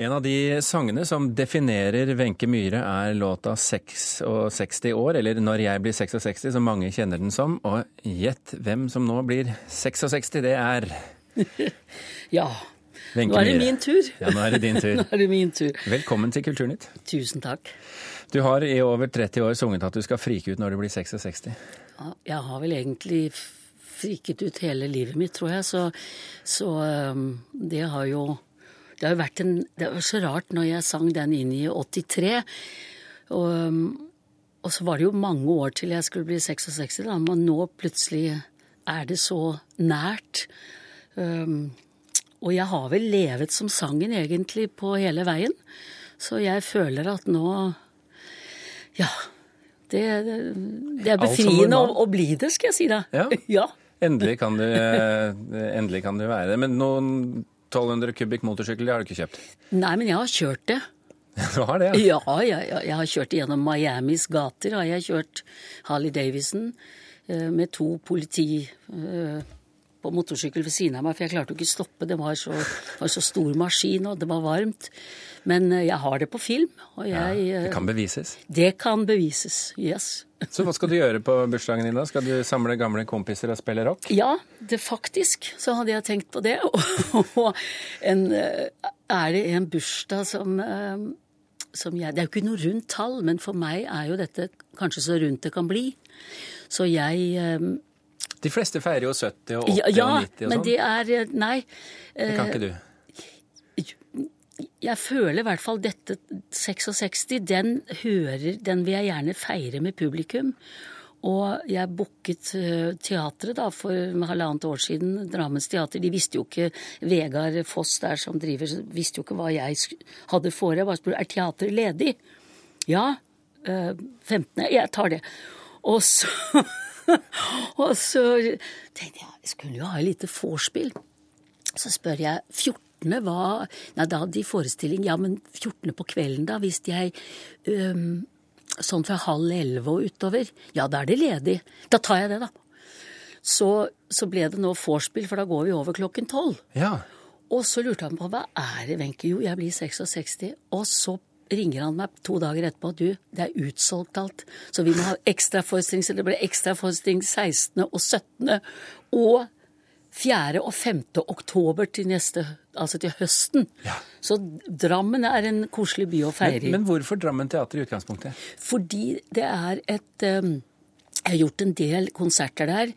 En av de sangene som definerer Wenche Myhre, er låta 66 år, eller Når jeg blir 66, som mange kjenner den som. Og gjett hvem som nå blir 66, det er Ja. Wenche Nå er det Myhre. min tur. Ja, nå er det din tur. Nå er det min tur. Velkommen til Kulturnytt. Tusen takk. Du har i over 30 år sunget at du skal frike ut når du blir 66. Ja, jeg har vel egentlig friket ut hele livet mitt, tror jeg, så, så um, det har jo Det har jo vært en Det var så rart når jeg sang den inn i 83. Og, um, og så var det jo mange år til jeg skulle bli 66, da, men nå plutselig er det så nært. Um, og jeg har vel levet som sangen egentlig på hele veien, så jeg føler at nå Ja. Det, det, er befriende å, å bli det, skal jeg si da. Ja. ja. Endelig kan du, endelig kan du være det. Men noen 1200 kubikk motorsykkel det har du ikke kjøpt? Nei, men jeg har kjørt det. Du har det, ja? Ja, jeg, jeg, har kjørt gjennom Miamis gater. Har jeg kjørt Harley Davison eh, med to politi eh, på motorsykkel ved siden av meg, for jeg klarte jo ikke stoppe. Det var så, var så stor maskin, og det var varmt. Men eh, jeg har det på film, og jeg Det eh, kan bevises. Det kan bevises. Yes. Så hva skal du gjøre på bursdagen din da? Skal du samle gamle kompiser og spille rock? Ja, det faktisk så hadde jeg tenkt på det. Og en, eh, er det en bursdag som, som jeg Det er jo ikke noe rundt tall, men for meg er jo dette kanskje så rundt det kan bli. Så jeg De fleste feirer jo 70 og 80 Ja, ja og 90 og men sånn. det er eh, Nei. Det kan ikke du. Jeg føler i hvert fall dette 66, den hører Den vil jeg gjerne feire med publikum. Og jeg booket eh, teatret da for halvannet år siden, Drammens teater. De visste jo ikke Vegard Foss der som driver, visste jo ikke hva jeg hadde for. Jeg bare spurte er teatret ledig. Ja. eh, 15. Jeg tar det. Og så Og så tenkte jeg jeg skulle jo ha et lite vorspiel. Så spør jeg 14. hva Nei, da hadde de forestilling. Ja, men 14. på kvelden, da, hvis jeg øhm, Sånn fra halv elleve og utover. Ja, da er det ledig. Da tar jeg det, da. Så, så ble det nå vorspiel, for da går vi over klokken tolv. Ja. Og så lurte han på hva er det, Wenche? Jo, jeg blir 66. Og så ringer han meg to dager etterpå. Du, det er utsolgt alt. Så vi må ha ekstraforestilling. Så det ble ekstraforestilling 16. og 17. og 4. og 5. oktober til neste, altså til høsten. Ja. Så Drammen er en koselig by å feire i. Men, men hvorfor Drammen teater i utgangspunktet? Fordi det er et um, Jeg har gjort en del konserter der,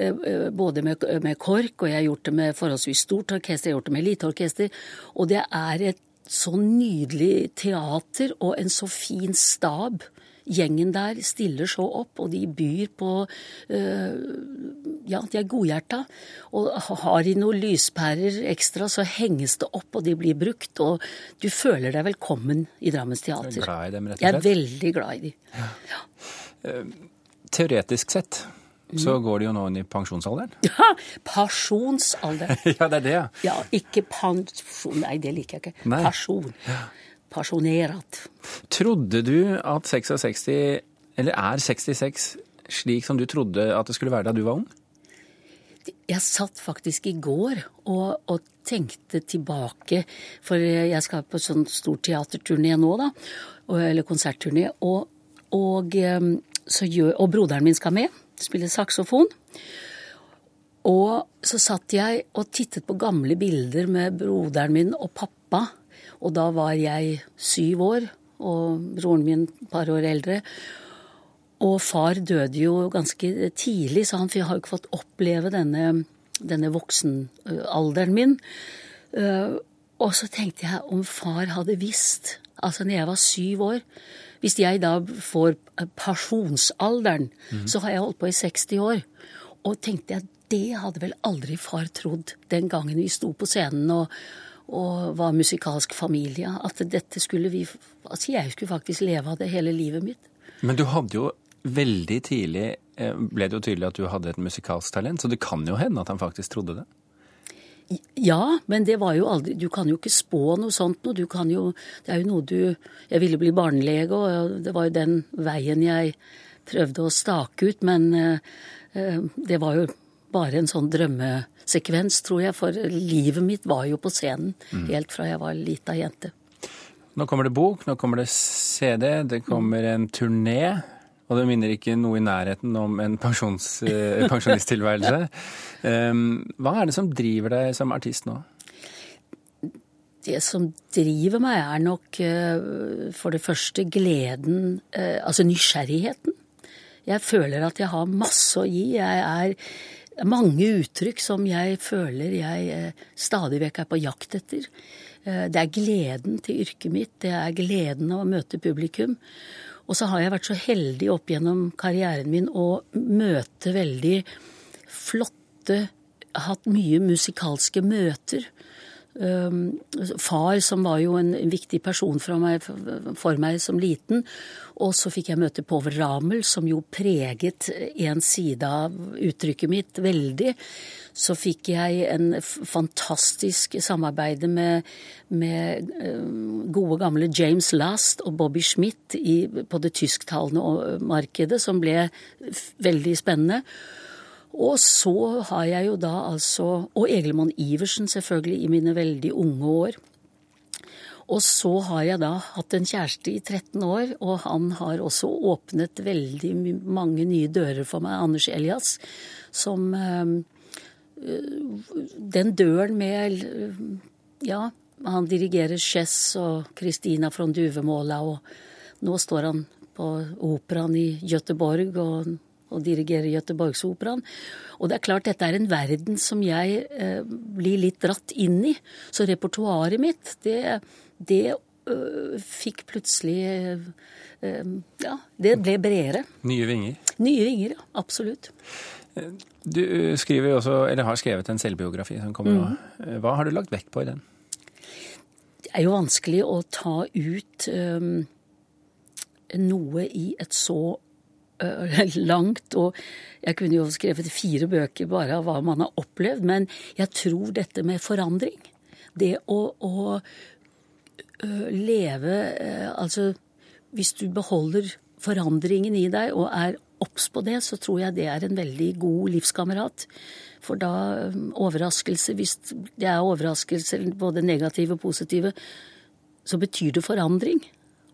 eh, eh, både med, med KORK, og jeg har gjort det med forholdsvis stort orkester, jeg har gjort det med lite orkester. Og det er et så nydelig teater og en så fin stab. Gjengen der stiller så opp, og de byr på eh, Ja, de er godhjerta. Og har de noen lyspærer ekstra, så henges det opp, og de blir brukt. Og du føler deg velkommen i Drammens teater. Glad i dem, rett Jeg er veldig glad i de. Teoretisk sett. Så går det jo nå inn i pensjonsalderen. Ja, pensjonsalder. ja, det er det, ja. Ikke pensjon Nei, det liker jeg ikke. Nei. Pasjon. Pasjonert. Trodde du at 66, eller er 66, slik som du trodde at det skulle være da du var ung? Jeg satt faktisk i går og, og tenkte tilbake, for jeg skal på sånn stor teaterturné nå, da, eller konsertturné, og, og, så gjør, og broderen min skal med, spille saksofon. Og så satt jeg og tittet på gamle bilder med broderen min og pappa, og da var jeg syv år, og broren min et par år eldre. Og far døde jo ganske tidlig, så han har jo ikke fått oppleve denne, denne voksenalderen min. Eh, Og så tenkte jeg om far hadde visst, altså når jeg var syv år Hvis jeg da får pensjonsalderen, så har jeg holdt på i 60 år. Og tenkte jeg, det hadde vel aldri far trodd den gangen vi sto på scenen og, og var musikalsk familie. At dette skulle vi Altså jeg skulle faktisk leve av det hele livet mitt. Men du hadde jo veldig tidlig eh, ble det jo tydelig at du hadde et musikalsk talent, så det kan jo hende at han faktisk trodde det. Ja, men det var jo aldri Du kan jo ikke spå noe sånt noe. Du kan jo Det er jo noe du Jeg ville bli barnelege, og det var jo den veien jeg prøvde å stake ut, men eh, eh, det var jo bare en sånn drømmesekvens, tror jeg, for livet mitt var jo på scenen helt fra jeg var lita jente. Nå kommer det bok, nå kommer det CD, det kommer en turné. Og det minner ikke noe i nærheten om en pensjons, eh, pensjonisttilværelse. Um, hva er det som driver deg som artist nå? Det som driver meg, er nok eh, for det første gleden, eh, altså nysgjerrigheten. Jeg føler at jeg har masse å gi. Jeg er mange uttrykk som jeg føler jeg stadig vekk er på jakt etter. Det er gleden til yrket mitt, det er gleden av å møte publikum. Og så har jeg vært så heldig opp gjennom karrieren min å møte veldig flotte Hatt mye musikalske møter far, som var jo en viktig person for meg, for meg, som liten. Og så fikk jeg møte Povel Ramel, som jo preget en side av uttrykket mitt veldig. Så fikk jeg en fantastisk samarbeid med, med gode, gamle James Last og Bobby Schmidt i, på det tysktalende markedet, som ble veldig spennende. Og så har jeg jo da altså Og Egelmann Iversen, selvfølgelig, i mine veldig unge år. Og så har jeg da hatt en kjæreste i 13 år, og han har også åpnet veldig mange nye dører for meg, Anders Elias, som øh, Den døren med Ja, han dirigerer Chess og Christina von Duvemåla, og nå står han på operaen i Göteborg og og dirigerer Göteborgsoperaen. Og det er klart dette er en verden som jeg eh, blir litt dratt inn i. Så repertoaret mitt, det, det øh, fikk plutselig øh, Ja, det ble bredere. Nye vinger? Nye vinger, ja. Absolutt. Du skriver også, eller har skrevet en selvbiografi som kommer nå. Mm. Hva har du lagt vekt på i den? Det er jo vanskelig å ta ut øh, noe i et så langt, og jeg kunne jo skrevet fire bøker bare av hva man har opplevd, men jeg tror dette med forandring, det å, å leve Altså, hvis du beholder forandringen i deg og er obs på det, så tror jeg det er en veldig god livskamerat. For da overraskelse, hvis det er overraskelser, både negative og positive, så betyr det forandring.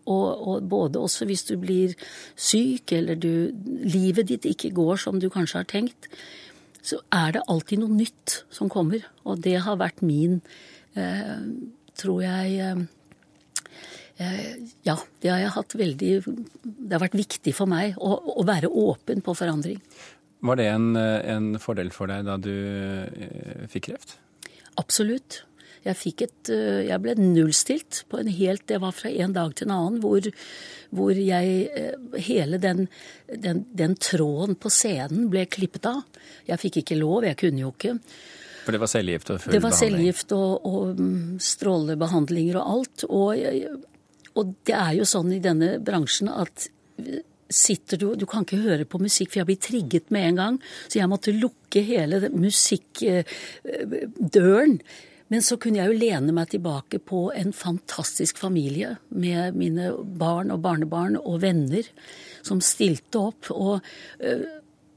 Og, og, både også hvis du blir syk, eller du, livet ditt ikke går som du kanskje har tenkt, så er det alltid noe nytt som kommer. Og det har vært min, eh, tror jeg eh, eh Ja, det har jeg hatt veldig Det har vært viktig for meg å, å være åpen på forandring. Var det en, en, fordel for deg da du eh, fikk kreft? Absolutt. Jeg et eh, Jeg ble nullstilt på en helt Det var fra en dag til en annen hvor, hvor jeg eh, Hele den, den, den, tråden på scenen ble klippet av. Jeg fikk ikke lov, jeg kunne jo ikke. For det var cellegift og full behandling? Det var cellegift og, og mm, strålebehandlinger og alt. Og, og det er jo sånn i denne bransjen at sitter du Du kan ikke høre på musikk, for jeg blir trigget med en gang. Så jeg måtte lukke hele musikkdøren. Men så kunne jeg jo lene meg tilbake på en fantastisk familie med mine barn og barnebarn og venner som stilte opp. Og øh,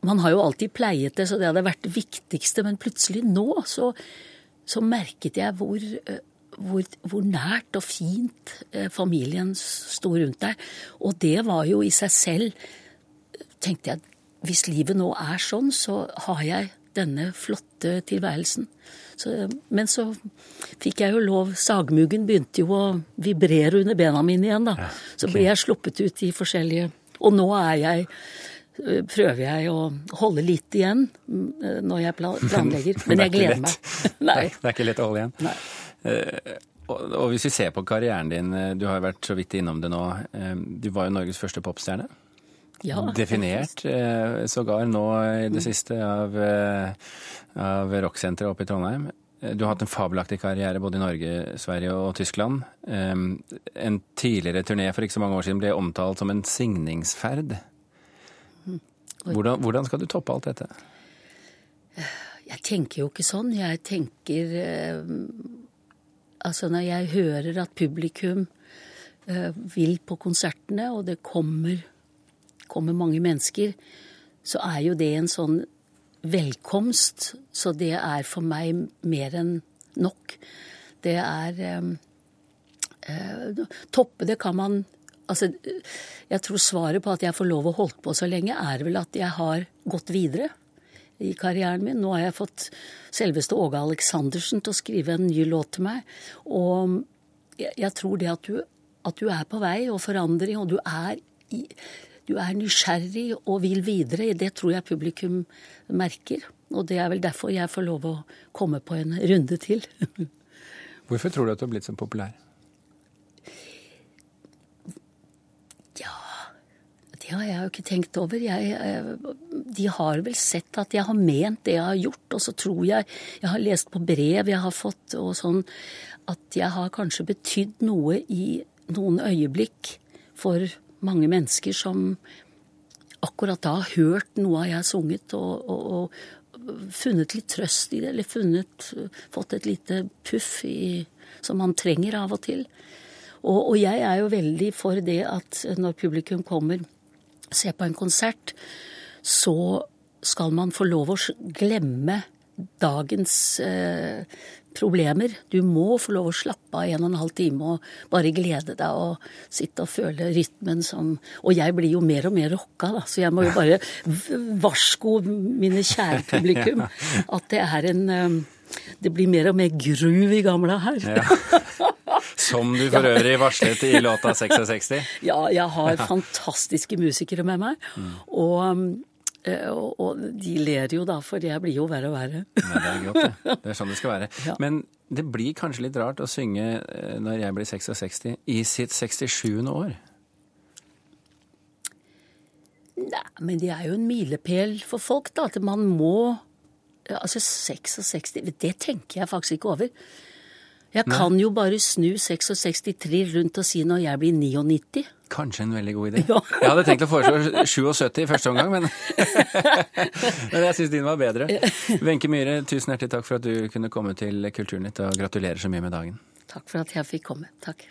man har jo alltid pleiet det, så det hadde vært det viktigste. Men plutselig nå så, så merket jeg hvor, uh, hvor, hvor, nært og fint uh, familien sto rundt deg. Og det var jo i seg selv Tenkte jeg hvis livet nå er sånn, så har jeg denne flotte tilværelsen. Så, men så fikk jeg jo lov Sagmuggen begynte jo å vibrere under bena mine igjen, da. Ja, okay. Så ble jeg sluppet ut i forskjellige Og nå er jeg øh, prøver jeg å holde litt igjen øh, når jeg planlegger. Men jeg gleder meg. Nei. Det er ikke lett å holde igjen? Nei. Uh, og hvis vi ser på karrieren din, du har vært så vidt innom det nå. Du var jo Norges første popstjerne. Ja, Definert eh, sågar nå i det siste av, eh, av rocksenteret oppe i Trondheim. Du har hatt en fabelaktig karriere både i Norge, Sverige og Tyskland. En tidligere turné for ikke så mange år siden ble omtalt som en signingsferd. Hvordan, hvordan skal du toppe alt dette? Jeg tenker jo ikke sånn. Jeg tenker Altså, når jeg hører at publikum vil på konsertene, og det kommer kommer mange mennesker, så er jo det en sånn velkomst. Så det er for meg mer enn nok. Det er eh, Toppe det kan man Altså, jeg tror svaret på at jeg får lov å holde på så lenge, er vel at jeg har gått videre i karrieren min. Nå har jeg fått selveste Åge Aleksandersen til å skrive en ny låt til meg. Og jeg, jeg tror det at du, at du, er på vei og forandring, og du er, i, du er nysgjerrig og vil videre, det tror jeg publikum merker. Og det er vel derfor jeg får lov å komme på en runde til. Hvorfor tror du at du har blitt så populær? Ja, det har jeg jo ikke tenkt over. Jeg, eh, de har vel sett at jeg har ment det jeg har gjort, og så tror jeg Jeg har lest på brev jeg har fått og sånn, at jeg har kanskje betydd noe i noen øyeblikk for mange mennesker som akkurat da har hørt noe av jeg sunget, og, og, og, funnet litt trøst i det, eller funnet, fått et lite puff i, som man trenger av og til. Og, og, jeg er jo veldig for det at når publikum kommer, og ser på en konsert, så skal man få lov å glemme dagens eh, problemer. Du må få lov å slappe av en og en halv time og bare glede deg og sitte og føle rytmen som Og jeg blir jo mer og mer rocka, da, så jeg må jo bare varsko mine kjære publikum at det er en um, Det blir mer og mer groove i gamla her. Ja. Som du for øvrig varslet i låta 66? Ja, jeg har fantastiske musikere med meg. Mm. Og Eh, og de ler jo da, for jeg blir jo verre og verre. Nei, det er godt, det. Det er sånn det skal være. Ja. Men det blir kanskje litt rart å synge eh, når jeg blir 66, i sitt 67. år? Nei, men det er jo en milepæl for folk, da. At man må Altså 66 Det tenker jeg faktisk ikke over. Jeg Nei. kan jo bare snu 66 rundt og si når jeg blir 99. Kanskje en veldig god idé. Ja. Jeg hadde tenkt å foreslå 77 i første omgang, men, men jeg syns din var bedre. Wenche Myhre, tusen hjertelig takk for at du kunne komme til Kulturnytt, og gratulerer så mye med dagen. Takk for at jeg fikk komme. Takk.